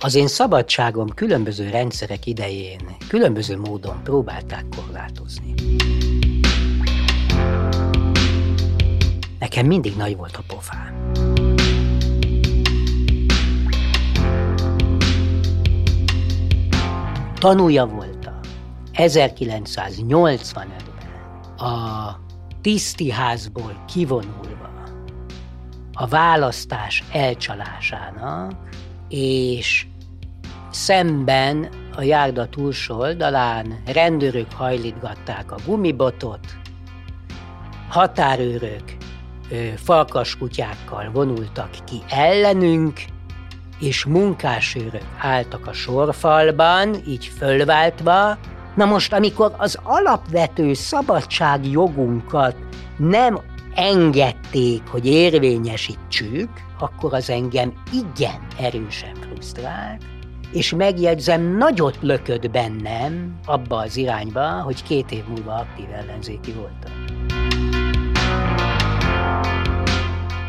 Az én szabadságom különböző rendszerek idején különböző módon próbálták korlátozni. Nekem mindig nagy volt a pofám. Tanúja voltam 1985-ben a tisztiházból kivonulva a választás elcsalásának, és szemben a járda túlsó oldalán rendőrök hajlítgatták a gumibotot, határőrök falkas kutyákkal vonultak ki ellenünk, és munkásőrök álltak a sorfalban, így fölváltva. Na most, amikor az alapvető szabadságjogunkat nem engedték, hogy érvényesítsük, akkor az engem igen erősen frusztrált, és megjegyzem, nagyot lökött bennem abba az irányba, hogy két év múlva aktív ellenzéki voltam.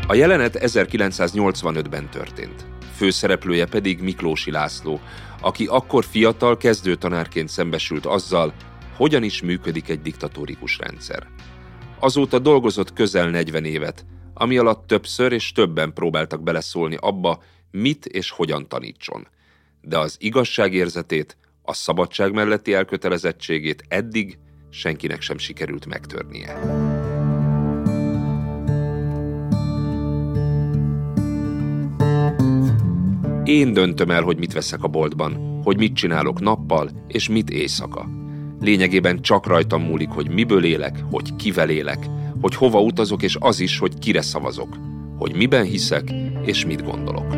A jelenet 1985-ben történt. Főszereplője pedig Miklósi László, aki akkor fiatal kezdőtanárként szembesült azzal, hogyan is működik egy diktatórikus rendszer. Azóta dolgozott közel 40 évet, ami alatt többször és többen próbáltak beleszólni abba, mit és hogyan tanítson. De az igazságérzetét, a szabadság melletti elkötelezettségét eddig senkinek sem sikerült megtörnie. Én döntöm el, hogy mit veszek a boltban, hogy mit csinálok nappal, és mit éjszaka. Lényegében csak rajtam múlik, hogy miből élek, hogy kivel élek, hogy hova utazok, és az is, hogy kire szavazok, hogy miben hiszek, és mit gondolok.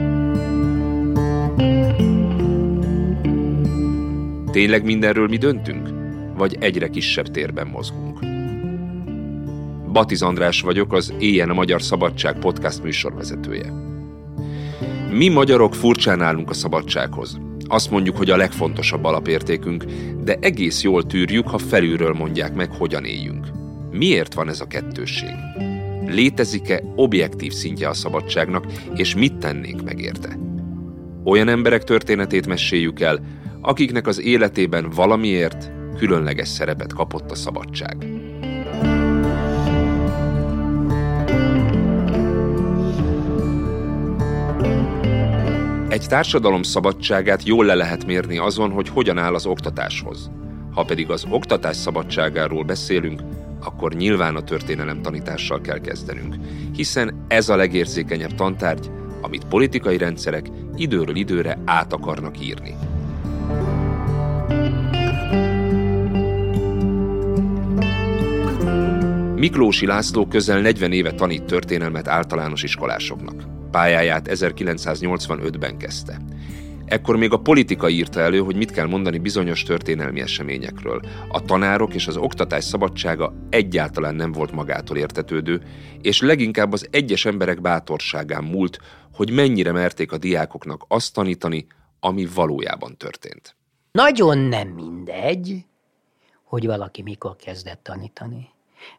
Tényleg mindenről mi döntünk? Vagy egyre kisebb térben mozgunk? Batiz András vagyok, az Éjjen a Magyar Szabadság podcast műsorvezetője. Mi magyarok furcsán állunk a szabadsághoz. Azt mondjuk, hogy a legfontosabb alapértékünk, de egész jól tűrjük, ha felülről mondják meg, hogyan éljünk. Miért van ez a kettősség? Létezik-e objektív szintje a szabadságnak, és mit tennénk meg érte? Olyan emberek történetét meséljük el, akiknek az életében valamiért különleges szerepet kapott a szabadság. Egy társadalom szabadságát jól le lehet mérni azon, hogy hogyan áll az oktatáshoz. Ha pedig az oktatás szabadságáról beszélünk, akkor nyilván a történelem tanítással kell kezdenünk, hiszen ez a legérzékenyebb tantárgy, amit politikai rendszerek időről időre át akarnak írni. Miklósi László közel 40 éve tanít történelmet általános iskolásoknak. Pályáját 1985-ben kezdte. Ekkor még a politika írta elő, hogy mit kell mondani bizonyos történelmi eseményekről. A tanárok és az oktatás szabadsága egyáltalán nem volt magától értetődő, és leginkább az egyes emberek bátorságán múlt, hogy mennyire merték a diákoknak azt tanítani, ami valójában történt. Nagyon nem mindegy, hogy valaki mikor kezdett tanítani.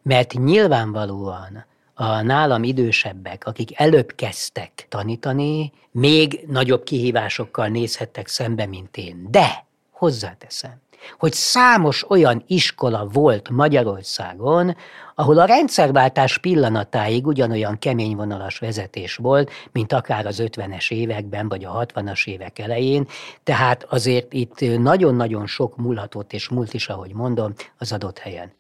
Mert nyilvánvalóan a nálam idősebbek, akik előbb kezdtek tanítani, még nagyobb kihívásokkal nézhettek szembe, mint én. De hozzáteszem, hogy számos olyan iskola volt Magyarországon, ahol a rendszerváltás pillanatáig ugyanolyan kemény vonalas vezetés volt, mint akár az 50-es években, vagy a 60-as évek elején, tehát azért itt nagyon-nagyon sok múlhatott és múlt is, ahogy mondom, az adott helyen.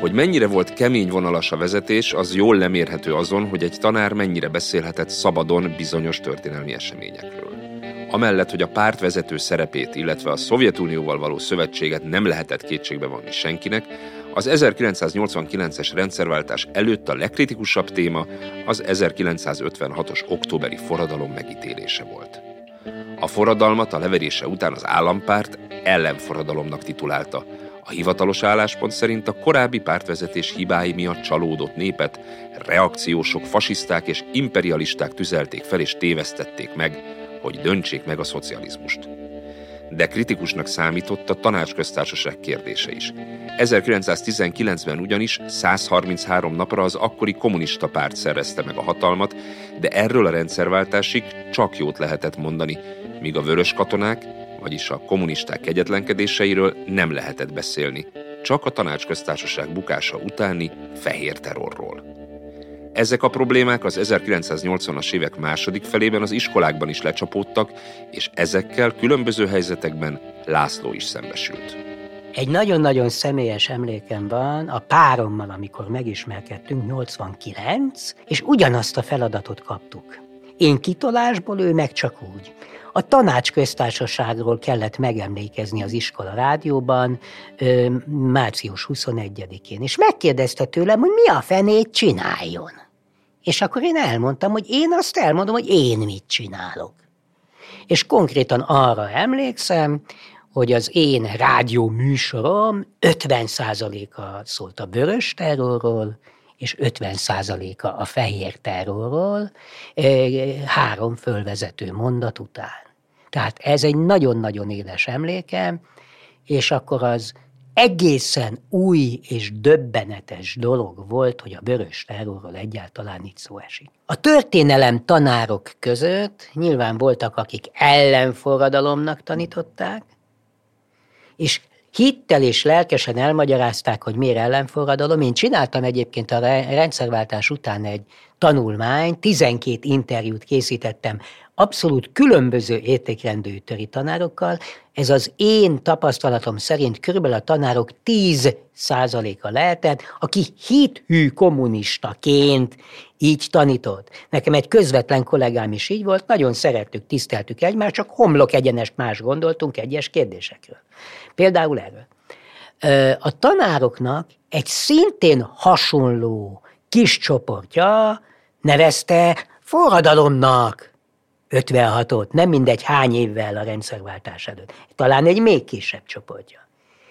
Hogy mennyire volt kemény vonalas a vezetés, az jól lemérhető azon, hogy egy tanár mennyire beszélhetett szabadon bizonyos történelmi eseményekről. Amellett, hogy a párt vezető szerepét, illetve a Szovjetunióval való szövetséget nem lehetett kétségbe vonni senkinek, az 1989-es rendszerváltás előtt a legkritikusabb téma az 1956-os októberi forradalom megítélése volt. A forradalmat a leverése után az állampárt ellenforradalomnak titulálta, a hivatalos álláspont szerint a korábbi pártvezetés hibái miatt csalódott népet reakciósok, fasiszták és imperialisták tüzelték fel és tévesztették meg, hogy döntsék meg a szocializmust. de kritikusnak számított a tanácsköztársaság kérdése is. 1919-ben ugyanis 133 napra az akkori kommunista párt szerezte meg a hatalmat, de erről a rendszerváltásig csak jót lehetett mondani, míg a vörös katonák, vagyis a kommunisták kegyetlenkedéseiről nem lehetett beszélni, csak a tanácsköztársaság bukása utáni fehér terrorról. Ezek a problémák az 1980-as évek második felében az iskolákban is lecsapódtak, és ezekkel különböző helyzetekben László is szembesült. Egy nagyon-nagyon személyes emlékem van a párommal, amikor megismerkedtünk, 89, és ugyanazt a feladatot kaptuk. Én kitolásból, ő meg csak úgy. A tanácsköztársaságról kellett megemlékezni az iskola rádióban március 21-én, és megkérdezte tőlem, hogy mi a fenét csináljon. És akkor én elmondtam, hogy én azt elmondom, hogy én mit csinálok. És konkrétan arra emlékszem, hogy az én rádió műsorom 50%-a szólt a vörös terrorról, és 50%-a a fehér terrorról, három fölvezető mondat után. Tehát ez egy nagyon-nagyon éles emlékem, és akkor az egészen új és döbbenetes dolog volt, hogy a vörös terrorról egyáltalán itt szó esik. A történelem tanárok között nyilván voltak, akik ellenforradalomnak tanították, és hittel és lelkesen elmagyarázták, hogy miért ellenforradalom. Én csináltam egyébként a rendszerváltás után egy tanulmány, 12 interjút készítettem abszolút különböző értékrendű töri tanárokkal. Ez az én tapasztalatom szerint körülbelül a tanárok 10 százaléka lehetett, aki hithű kommunistaként így tanított. Nekem egy közvetlen kollégám is így volt, nagyon szerettük, tiszteltük egymást, csak homlok egyenest más gondoltunk egyes kérdésekről. Például erről. A tanároknak egy szintén hasonló kis csoportja nevezte forradalomnak 56-ot, nem mindegy hány évvel a rendszerváltás előtt. Talán egy még kisebb csoportja.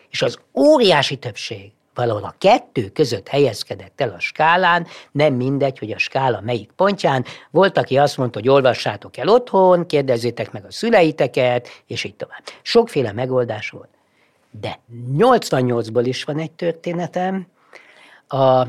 És az óriási többség valahol a kettő között helyezkedett el a skálán, nem mindegy, hogy a skála melyik pontján. Volt, aki azt mondta, hogy olvassátok el otthon, kérdezzétek meg a szüleiteket, és így tovább. Sokféle megoldás volt. De 88-ból is van egy történetem. A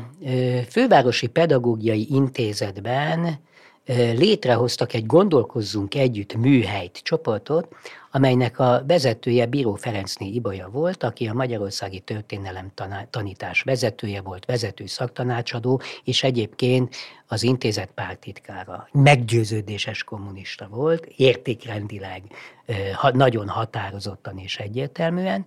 Fővárosi Pedagógiai Intézetben létrehoztak egy Gondolkozzunk Együtt műhelyt csoportot, amelynek a vezetője Bíró Ferencné Ibolya volt, aki a Magyarországi Történelem tanítás vezetője volt, vezető szaktanácsadó, és egyébként az intézet pártitkára. Meggyőződéses kommunista volt, értékrendileg nagyon határozottan és egyértelműen.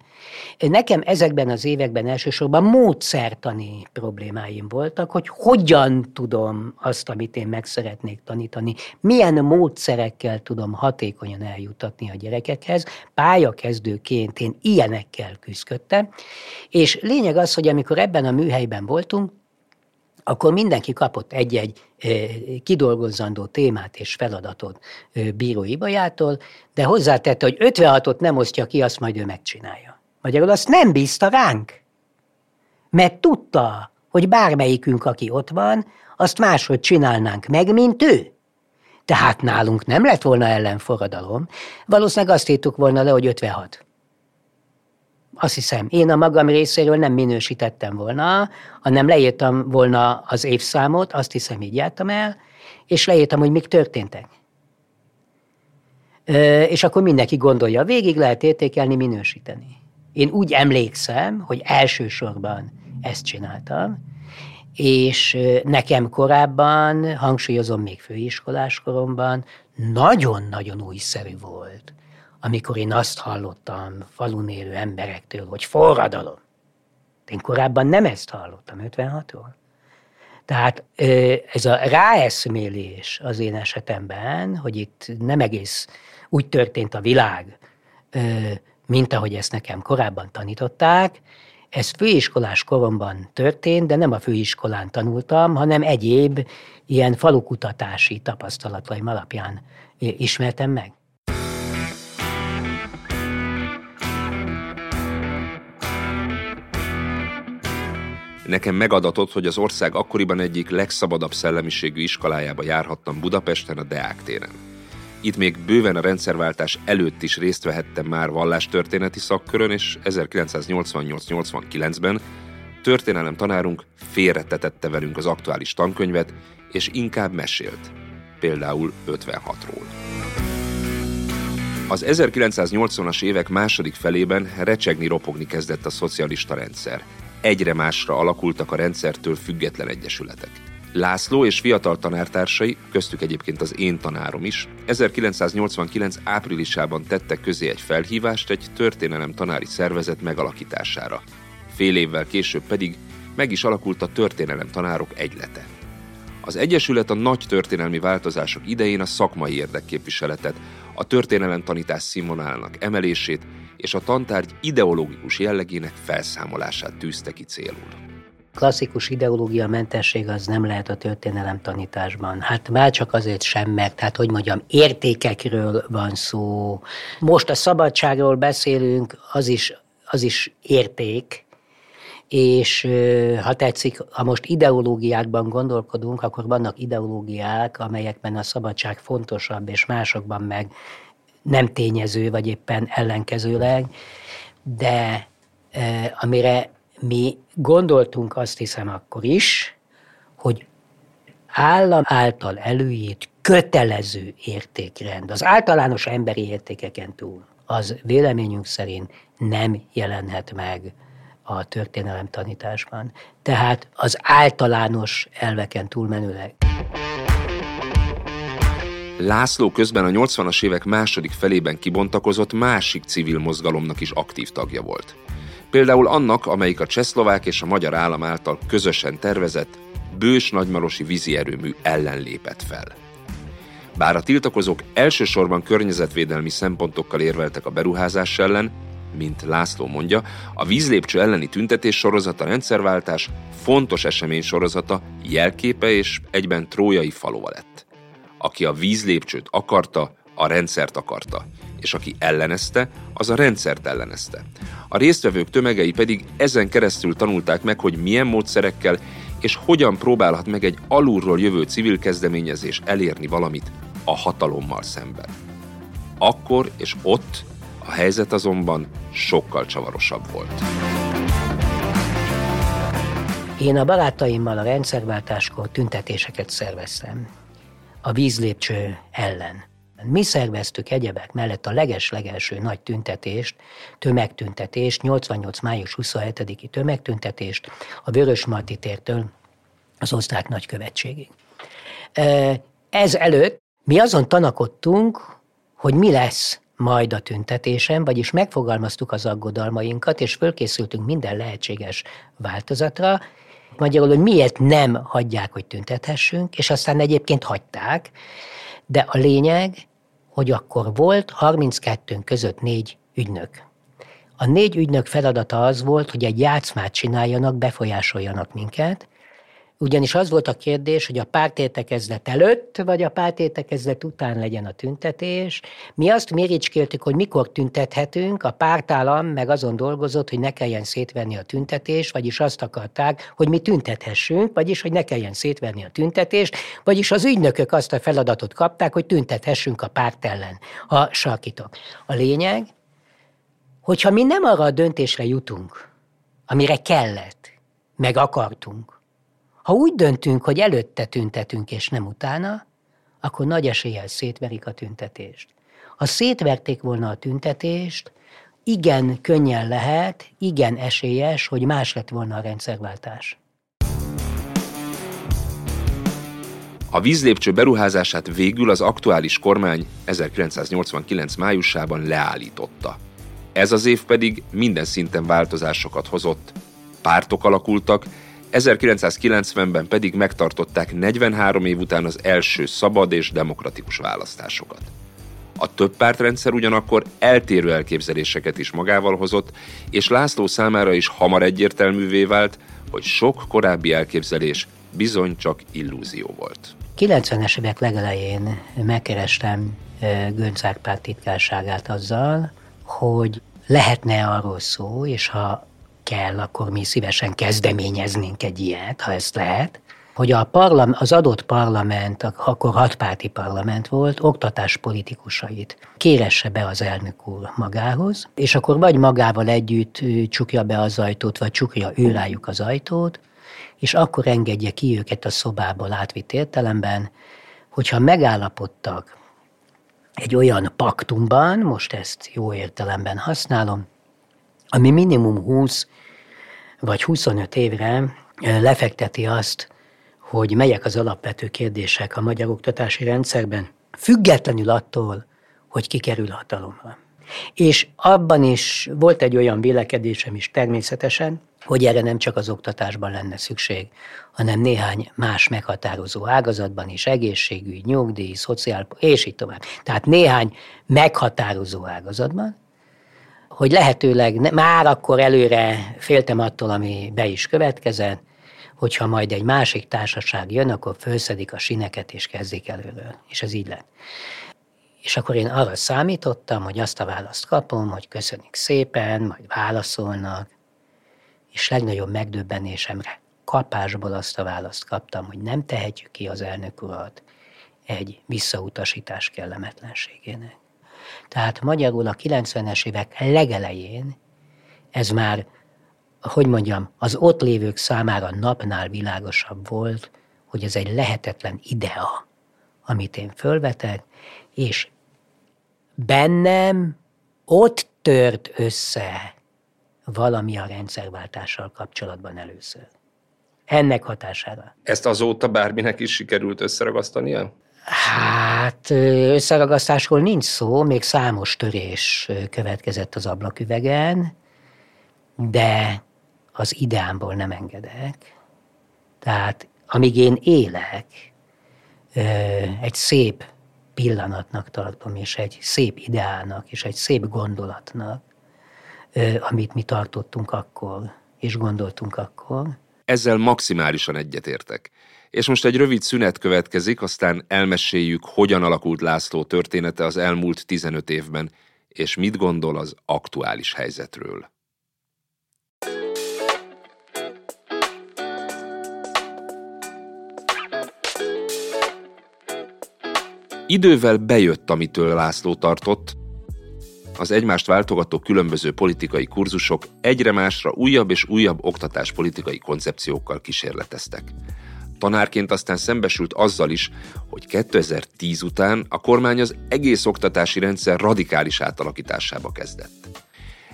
Nekem ezekben az években elsősorban módszertani problémáim voltak, hogy hogyan tudom azt, amit én meg szeretnék tanítani, milyen módszerekkel tudom hatékonyan eljutatni a gyerekekhez. Pályakezdőként én ilyenekkel küzdöttem, és lényeg az, hogy amikor ebben a műhelyben voltunk, akkor mindenki kapott egy-egy kidolgozzandó témát és feladatot bíró Ibajától, de hozzátette, hogy 56-ot nem osztja ki, azt majd ő megcsinálja. Magyarul azt nem bízta ránk, mert tudta, hogy bármelyikünk, aki ott van, azt máshogy csinálnánk meg, mint ő. Tehát nálunk nem lett volna ellenforradalom, valószínűleg azt írtuk volna le, hogy 56. Azt hiszem, én a magam részéről nem minősítettem volna, hanem leírtam volna az évszámot, azt hiszem, így jártam el, és leírtam, hogy mik történtek. És akkor mindenki gondolja, végig lehet értékelni, minősíteni. Én úgy emlékszem, hogy elsősorban ezt csináltam, és nekem korábban, hangsúlyozom még főiskolás koromban, nagyon-nagyon újszerű volt amikor én azt hallottam falun élő emberektől, hogy forradalom. Én korábban nem ezt hallottam, 56-ról. Tehát ez a ráeszmélés az én esetemben, hogy itt nem egész úgy történt a világ, mint ahogy ezt nekem korábban tanították, ez főiskolás koromban történt, de nem a főiskolán tanultam, hanem egyéb ilyen falukutatási tapasztalataim alapján ismertem meg. Nekem megadatott, hogy az ország akkoriban egyik legszabadabb szellemiségű iskolájába járhattam Budapesten a Deák téren. Itt még bőven a rendszerváltás előtt is részt vehettem már vallástörténeti szakkörön, és 1988-89-ben történelem tanárunk félretetette velünk az aktuális tankönyvet, és inkább mesélt, például 56-ról. Az 1980-as évek második felében recsegni ropogni kezdett a szocialista rendszer. Egyre másra alakultak a rendszertől független egyesületek. László és fiatal tanártársai, köztük egyébként az én tanárom is, 1989 áprilisában tettek közé egy felhívást egy történelem tanári szervezet megalakítására. Fél évvel később pedig meg is alakult a történelem tanárok egylete. Az Egyesület a nagy történelmi változások idején a szakmai érdekképviseletet, a történelem tanítás színvonalának emelését és a tantárgy ideológikus jellegének felszámolását tűzte ki célul klasszikus ideológia mentesség az nem lehet a történelem tanításban. Hát már csak azért sem, mert tehát hogy mondjam, értékekről van szó. Most a szabadságról beszélünk, az is, az is érték, és ha tetszik, ha most ideológiákban gondolkodunk, akkor vannak ideológiák, amelyekben a szabadság fontosabb, és másokban meg nem tényező, vagy éppen ellenkezőleg, de amire mi gondoltunk azt hiszem akkor is, hogy állam által előírt kötelező értékrend, az általános emberi értékeken túl, az véleményünk szerint nem jelenhet meg a történelem tanításban. Tehát az általános elveken túlmenőleg. László közben a 80-as évek második felében kibontakozott másik civil mozgalomnak is aktív tagja volt. Például annak, amelyik a csehszlovák és a magyar állam által közösen tervezett bős nagymarosi vízi erőmű ellen lépett fel. Bár a tiltakozók elsősorban környezetvédelmi szempontokkal érveltek a beruházás ellen, mint László mondja, a vízlépcső elleni tüntetés sorozata rendszerváltás fontos esemény sorozata, jelképe és egyben trójai falova lett. Aki a vízlépcsőt akarta, a rendszert akarta, és aki ellenezte, az a rendszert ellenezte. A résztvevők tömegei pedig ezen keresztül tanulták meg, hogy milyen módszerekkel és hogyan próbálhat meg egy alulról jövő civil kezdeményezés elérni valamit a hatalommal szemben. Akkor és ott a helyzet azonban sokkal csavarosabb volt. Én a barátaimmal a rendszerváltáskor tüntetéseket szerveztem. A vízlépcső ellen. Mi szerveztük egyebek mellett a leges-legelső nagy tüntetést, tömegtüntetést, 88. május 27-i tömegtüntetést a Vörösmarty tértől az osztrák nagykövetségig. Ez előtt mi azon tanakodtunk, hogy mi lesz majd a tüntetésen, vagyis megfogalmaztuk az aggodalmainkat, és fölkészültünk minden lehetséges változatra, magyarul, hogy miért nem hagyják, hogy tüntethessünk, és aztán egyébként hagyták, de a lényeg, hogy akkor volt 32 között négy ügynök. A négy ügynök feladata az volt, hogy egy játszmát csináljanak, befolyásoljanak minket, ugyanis az volt a kérdés, hogy a pártértekezlet előtt, vagy a pártértekezlet után legyen a tüntetés. Mi azt méricskéltük, hogy mikor tüntethetünk, a pártállam meg azon dolgozott, hogy ne kelljen szétvenni a tüntetést, vagyis azt akarták, hogy mi tüntethessünk, vagyis hogy ne kelljen szétvenni a tüntetést, vagyis az ügynökök azt a feladatot kapták, hogy tüntethessünk a párt ellen, a sarkitok. A lényeg, hogyha mi nem arra a döntésre jutunk, amire kellett, meg akartunk, ha úgy döntünk, hogy előtte tüntetünk és nem utána, akkor nagy eséllyel szétverik a tüntetést. Ha szétverték volna a tüntetést, igen könnyen lehet, igen esélyes, hogy más lett volna a rendszerváltás. A vízlépcső beruházását végül az aktuális kormány 1989 májusában leállította. Ez az év pedig minden szinten változásokat hozott. Pártok alakultak, 1990-ben pedig megtartották 43 év után az első szabad és demokratikus választásokat. A több pártrendszer ugyanakkor eltérő elképzeléseket is magával hozott, és László számára is hamar egyértelművé vált, hogy sok korábbi elképzelés bizony csak illúzió volt. 90-es évek legelején megkerestem Gönc Árpád titkárságát azzal, hogy lehetne arról szó, és ha kell, akkor mi szívesen kezdeményeznénk egy ilyet, ha ezt lehet, hogy a parlam, az adott parlament, akkor hatpárti parlament volt, oktatás politikusait kéresse be az elnök úr magához, és akkor vagy magával együtt csukja be az ajtót, vagy csukja ő rájuk az ajtót, és akkor engedje ki őket a szobából átvitt értelemben, hogyha megállapodtak egy olyan paktumban, most ezt jó értelemben használom, ami minimum 20 vagy 25 évre lefekteti azt, hogy melyek az alapvető kérdések a magyar oktatási rendszerben, függetlenül attól, hogy ki kerül hatalomra. És abban is volt egy olyan vélekedésem is természetesen, hogy erre nem csak az oktatásban lenne szükség, hanem néhány más meghatározó ágazatban is, egészségügy, nyugdíj, szociál, és így tovább. Tehát néhány meghatározó ágazatban, hogy lehetőleg ne, már akkor előre féltem attól, ami be is következett, hogyha majd egy másik társaság jön, akkor felszedik a sineket és kezdik előről. És ez így lett. És akkor én arra számítottam, hogy azt a választ kapom, hogy köszönik szépen, majd válaszolnak, és legnagyobb megdöbbenésemre kapásból azt a választ kaptam, hogy nem tehetjük ki az elnök urat egy visszautasítás kellemetlenségének. Tehát magyarul a 90-es évek legelején ez már, hogy mondjam, az ott lévők számára napnál világosabb volt, hogy ez egy lehetetlen idea, amit én fölvetek, és bennem ott tört össze valami a rendszerváltással kapcsolatban először. Ennek hatására. Ezt azóta bárminek is sikerült összeragasztania? Hát összeragasztásról nincs szó, még számos törés következett az ablaküvegen, de az ideámból nem engedek. Tehát amíg én élek, egy szép pillanatnak tartom, és egy szép ideának, és egy szép gondolatnak, amit mi tartottunk akkor, és gondoltunk akkor. Ezzel maximálisan egyetértek. És most egy rövid szünet következik, aztán elmeséljük, hogyan alakult László története az elmúlt 15 évben, és mit gondol az aktuális helyzetről. Idővel bejött, amitől László tartott, az egymást váltogató különböző politikai kurzusok egyre másra újabb és újabb oktatáspolitikai koncepciókkal kísérleteztek. Tanárként aztán szembesült azzal is, hogy 2010 után a kormány az egész oktatási rendszer radikális átalakításába kezdett.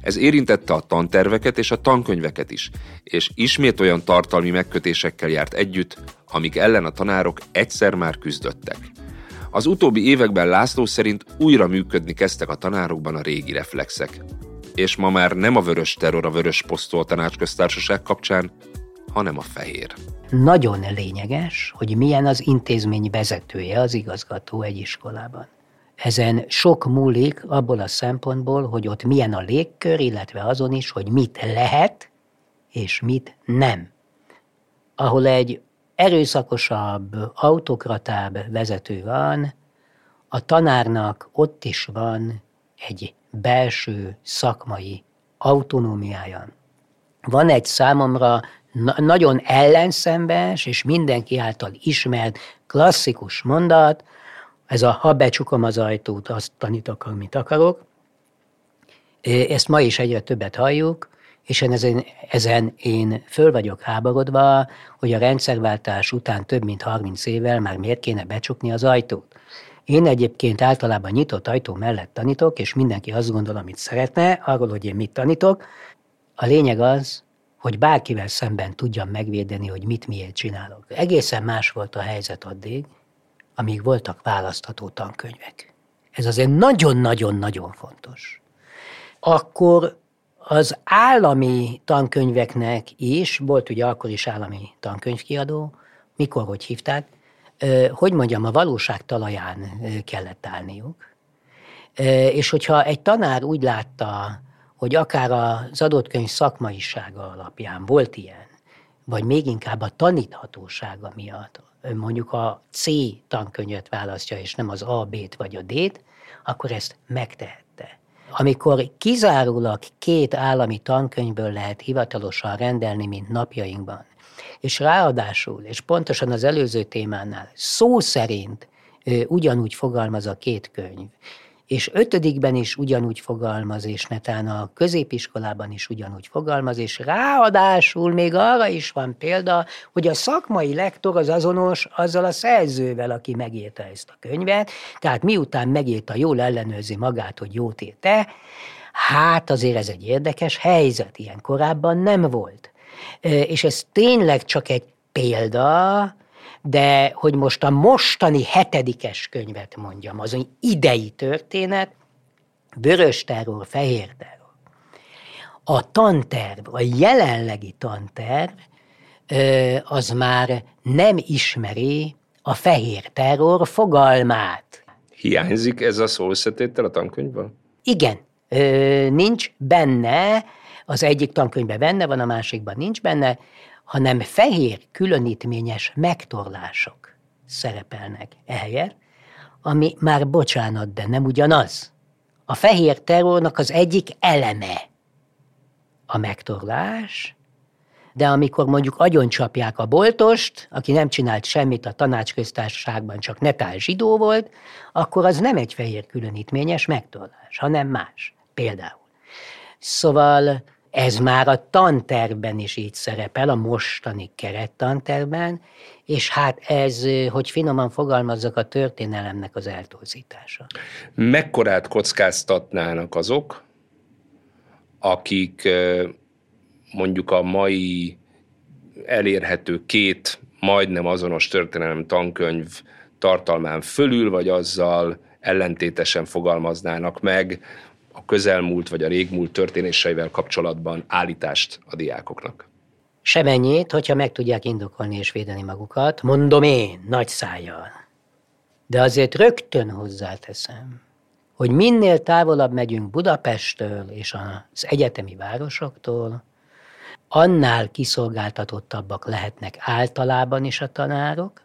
Ez érintette a tanterveket és a tankönyveket is, és ismét olyan tartalmi megkötésekkel járt együtt, amik ellen a tanárok egyszer már küzdöttek. Az utóbbi években László szerint újra működni kezdtek a tanárokban a régi reflexek. És ma már nem a vörös terror a vörös posztó a tanácsköztársaság kapcsán, hanem a fehér. Nagyon lényeges, hogy milyen az intézmény vezetője, az igazgató egy iskolában. Ezen sok múlik abból a szempontból, hogy ott milyen a légkör, illetve azon is, hogy mit lehet és mit nem. Ahol egy erőszakosabb, autokratább vezető van, a tanárnak ott is van egy belső szakmai autonómiája. Van egy számomra na- nagyon ellenszembes és mindenki által ismert klasszikus mondat, ez a ha becsukom az ajtót, azt tanítok, amit akarok. Ezt ma is egyre többet halljuk, és ezen, ezen én föl vagyok háborodva, hogy a rendszerváltás után több mint 30 évvel már miért kéne becsukni az ajtót. Én egyébként általában nyitott ajtó mellett tanítok, és mindenki azt gondol, amit szeretne, arról, hogy én mit tanítok. A lényeg az, hogy bárkivel szemben tudjam megvédeni, hogy mit miért csinálok. Egészen más volt a helyzet addig, amíg voltak választható tankönyvek. Ez azért nagyon-nagyon-nagyon fontos. Akkor az állami tankönyveknek is, volt ugye akkor is állami tankönyvkiadó, mikor, hogy hívták, hogy mondjam, a valóság talaján kellett állniuk. És hogyha egy tanár úgy látta, hogy akár az adott könyv szakmaisága alapján volt ilyen, vagy még inkább a taníthatósága miatt, mondjuk a C tankönyvet választja, és nem az A, B-t vagy a D-t, akkor ezt megtehette. Amikor kizárólag két állami tankönyvből lehet hivatalosan rendelni, mint napjainkban, És ráadásul, és pontosan az előző témánál, szó szerint ugyanúgy fogalmaz a két könyv, és ötödikben is ugyanúgy fogalmaz, és netán a középiskolában is ugyanúgy fogalmaz, és ráadásul még arra is van példa, hogy a szakmai lektor az azonos azzal a szerzővel, aki megírta ezt a könyvet, tehát miután megírta, jól ellenőrzi magát, hogy jót írte, hát azért ez egy érdekes helyzet, ilyen korábban nem volt. És ez tényleg csak egy példa, de hogy most a mostani hetedikes könyvet mondjam, az idei történet, vörös terror, fehér terror. A tanterv, a jelenlegi tanterv, az már nem ismeri a fehér terror fogalmát. Hiányzik ez a szó összetétel a tankönyvben? Igen, nincs benne, az egyik tankönyvben benne van, a másikban nincs benne, hanem fehér különítményes megtorlások szerepelnek ehelyett, ami már bocsánat, de nem ugyanaz. A fehér terrornak az egyik eleme a megtorlás, de amikor mondjuk agyoncsapják a boltost, aki nem csinált semmit a tanácsköztársaságban, csak netál zsidó volt, akkor az nem egy fehér különítményes megtorlás, hanem más. Például. Szóval ez már a tanterben is így szerepel, a mostani kerettanterben, és hát ez, hogy finoman fogalmazzak, a történelemnek az eltorzítása. Mekkorát kockáztatnának azok, akik mondjuk a mai elérhető két majdnem azonos történelem tankönyv tartalmán fölül, vagy azzal ellentétesen fogalmaznának meg a közelmúlt vagy a régmúlt történéseivel kapcsolatban állítást a diákoknak? Semennyit, hogyha meg tudják indokolni és védeni magukat, mondom én, nagy szájjal. De azért rögtön hozzáteszem, hogy minél távolabb megyünk Budapesttől és az egyetemi városoktól, annál kiszolgáltatottabbak lehetnek általában is a tanárok,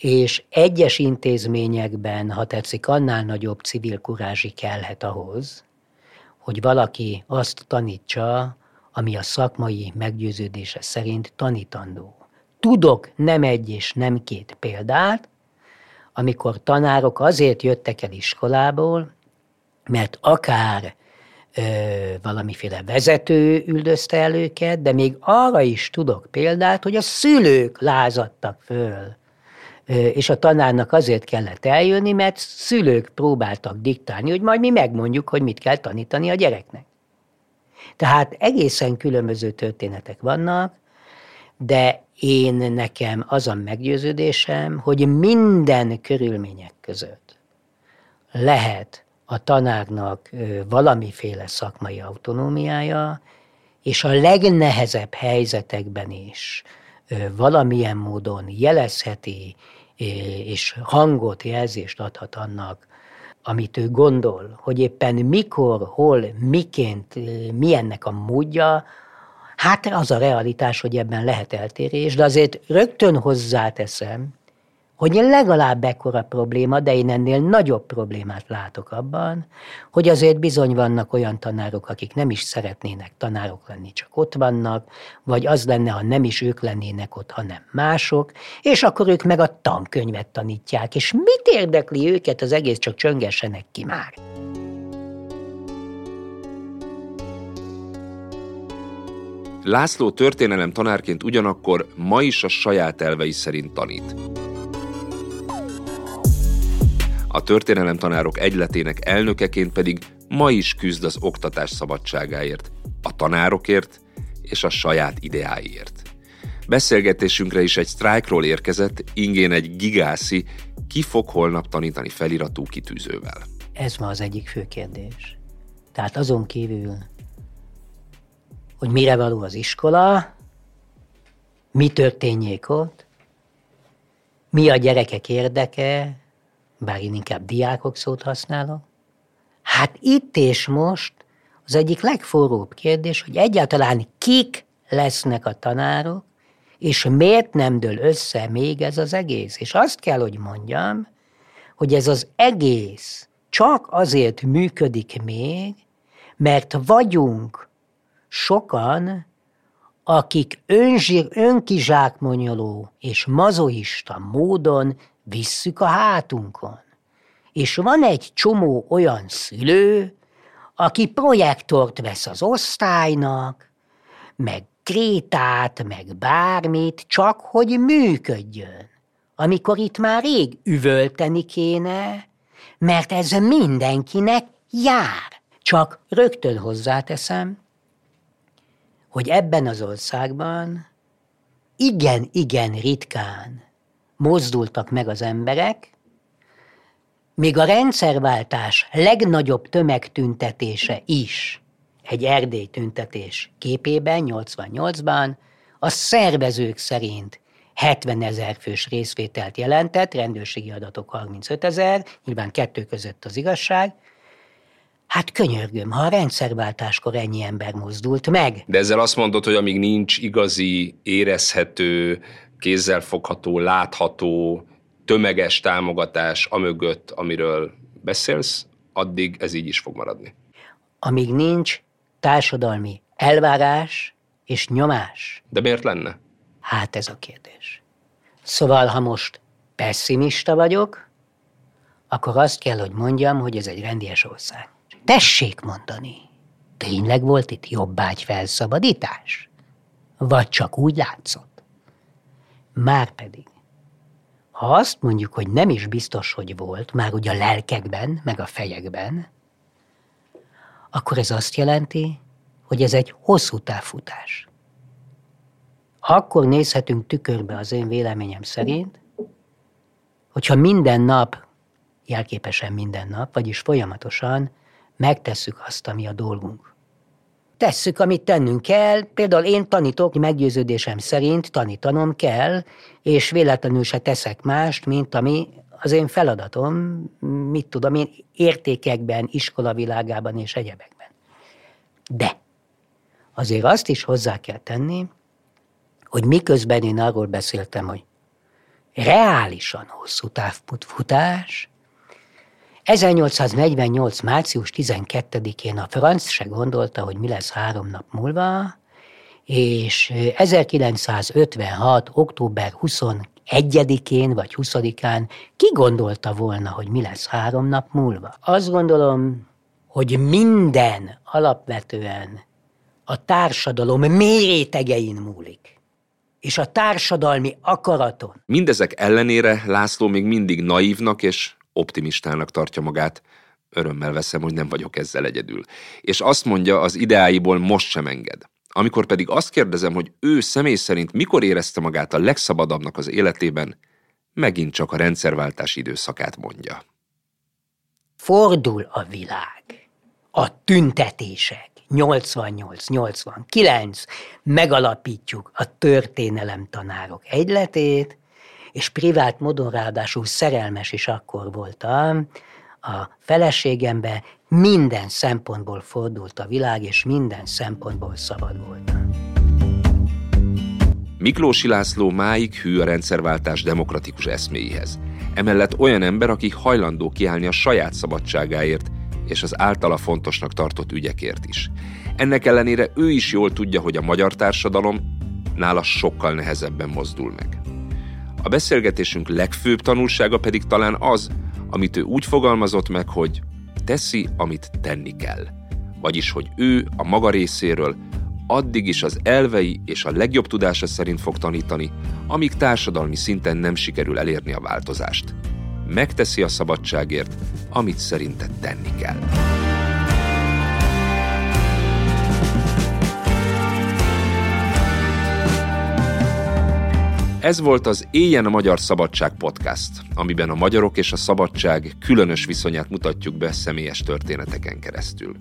és egyes intézményekben, ha tetszik, annál nagyobb civil kurázsi kellhet ahhoz, hogy valaki azt tanítsa, ami a szakmai meggyőződése szerint tanítandó. Tudok nem egy és nem két példát, amikor tanárok azért jöttek el iskolából, mert akár ö, valamiféle vezető üldözte el őket, de még arra is tudok példát, hogy a szülők lázadtak föl és a tanárnak azért kellett eljönni, mert szülők próbáltak diktálni, hogy majd mi megmondjuk, hogy mit kell tanítani a gyereknek. Tehát egészen különböző történetek vannak, de én nekem az a meggyőződésem, hogy minden körülmények között lehet a tanárnak valamiféle szakmai autonómiája, és a legnehezebb helyzetekben is valamilyen módon jelezheti, és hangot, jelzést adhat annak, amit ő gondol, hogy éppen mikor, hol, miként, milyennek a módja, hát az a realitás, hogy ebben lehet eltérés, de azért rögtön hozzáteszem, hogy legalább ekkora probléma, de én ennél nagyobb problémát látok abban, hogy azért bizony vannak olyan tanárok, akik nem is szeretnének tanárok lenni, csak ott vannak, vagy az lenne, ha nem is ők lennének ott, hanem mások, és akkor ők meg a tankönyvet tanítják, és mit érdekli őket, az egész csak csöngessenek ki már. László történelem tanárként ugyanakkor ma is a saját elvei szerint tanít. A történelem tanárok egyletének elnökeként pedig ma is küzd az oktatás szabadságáért, a tanárokért és a saját ideáiért. Beszélgetésünkre is egy sztrájkról érkezett, ingén egy gigászi, ki fog holnap tanítani feliratú kitűzővel. Ez ma az egyik fő kérdés. Tehát azon kívül, hogy mire való az iskola, mi történjék ott, mi a gyerekek érdeke, bár én inkább diákok szót használok. Hát itt és most az egyik legforróbb kérdés, hogy egyáltalán kik lesznek a tanárok, és miért nem dől össze még ez az egész. És azt kell, hogy mondjam, hogy ez az egész csak azért működik még, mert vagyunk sokan, akik önzsír, önkizsákmonyoló és mazoista módon visszük a hátunkon. És van egy csomó olyan szülő, aki projektort vesz az osztálynak, meg krétát, meg bármit, csak hogy működjön. Amikor itt már rég üvölteni kéne, mert ez mindenkinek jár. Csak rögtön hozzáteszem, hogy ebben az országban igen-igen ritkán mozdultak meg az emberek, még a rendszerváltás legnagyobb tömegtüntetése is egy Erdély tüntetés képében, 88-ban, a szervezők szerint 70 ezer fős részvételt jelentett, rendőrségi adatok 35 ezer, nyilván kettő között az igazság, Hát könyörgöm, ha a rendszerváltáskor ennyi ember mozdult meg. De ezzel azt mondod, hogy amíg nincs igazi, érezhető, kézzelfogható, látható, tömeges támogatás amögött, amiről beszélsz, addig ez így is fog maradni. Amíg nincs társadalmi elvárás és nyomás. De miért lenne? Hát ez a kérdés. Szóval, ha most pessimista vagyok, akkor azt kell, hogy mondjam, hogy ez egy rendies ország. Tessék mondani, tényleg volt itt jobbágy felszabadítás? Vagy csak úgy látszott? Márpedig, ha azt mondjuk, hogy nem is biztos, hogy volt, már ugye a lelkekben, meg a fejekben, akkor ez azt jelenti, hogy ez egy hosszú távfutás. Akkor nézhetünk tükörbe az én véleményem szerint, hogyha minden nap, jelképesen minden nap, vagyis folyamatosan megtesszük azt, ami a dolgunk. Tesszük, amit tennünk kell, például én tanítok, meggyőződésem szerint tanítanom kell, és véletlenül se teszek mást, mint ami az én feladatom, mit tudom én, értékekben, iskolavilágában és egyebekben. De azért azt is hozzá kell tenni, hogy miközben én arról beszéltem, hogy reálisan hosszú távfutás, 1848. március 12-én a franc se gondolta, hogy mi lesz három nap múlva, és 1956. október 21-én vagy 20-án ki gondolta volna, hogy mi lesz három nap múlva? Azt gondolom, hogy minden alapvetően a társadalom mérétegein múlik és a társadalmi akaraton. Mindezek ellenére László még mindig naívnak és optimistának tartja magát, örömmel veszem, hogy nem vagyok ezzel egyedül. És azt mondja, az ideáiból most sem enged. Amikor pedig azt kérdezem, hogy ő személy szerint mikor érezte magát a legszabadabbnak az életében, megint csak a rendszerváltás időszakát mondja. Fordul a világ. A tüntetések. 88-89. Megalapítjuk a történelem tanárok egyletét, és privát módon ráadásul szerelmes is akkor voltam, a feleségembe minden szempontból fordult a világ, és minden szempontból szabad voltam. Miklósi László máig hű a rendszerváltás demokratikus eszméihez. Emellett olyan ember, aki hajlandó kiállni a saját szabadságáért, és az általa fontosnak tartott ügyekért is. Ennek ellenére ő is jól tudja, hogy a magyar társadalom nála sokkal nehezebben mozdul meg. A beszélgetésünk legfőbb tanulsága pedig talán az, amit ő úgy fogalmazott meg, hogy teszi, amit tenni kell. Vagyis, hogy ő a maga részéről addig is az elvei és a legjobb tudása szerint fog tanítani, amíg társadalmi szinten nem sikerül elérni a változást. Megteszi a szabadságért, amit szerinte tenni kell. Ez volt az Éjjen a Magyar Szabadság podcast, amiben a magyarok és a szabadság különös viszonyát mutatjuk be személyes történeteken keresztül.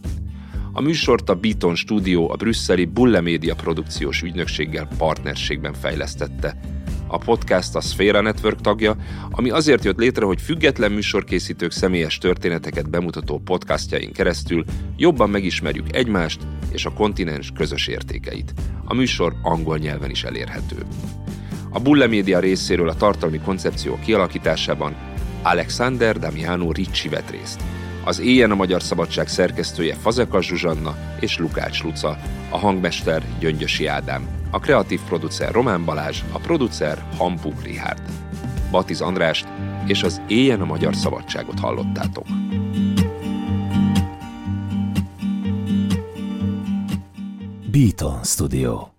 A műsort a Beaton Studio a brüsszeli Bulle Media produkciós ügynökséggel partnerségben fejlesztette. A podcast a Sfera Network tagja, ami azért jött létre, hogy független műsorkészítők személyes történeteket bemutató podcastjain keresztül jobban megismerjük egymást és a kontinens közös értékeit. A műsor angol nyelven is elérhető. A Bulle Media részéről a tartalmi koncepció kialakításában Alexander Damiano Ricci vett részt. Az Éjjel a Magyar Szabadság szerkesztője Fazekas Zsuzsanna és Lukács Luca, a hangmester Gyöngyösi Ádám, a kreatív producer Román Balázs, a producer Hampuk Rihárd. Batiz Andrást és az Éjjel a Magyar Szabadságot hallottátok. Beaton Studio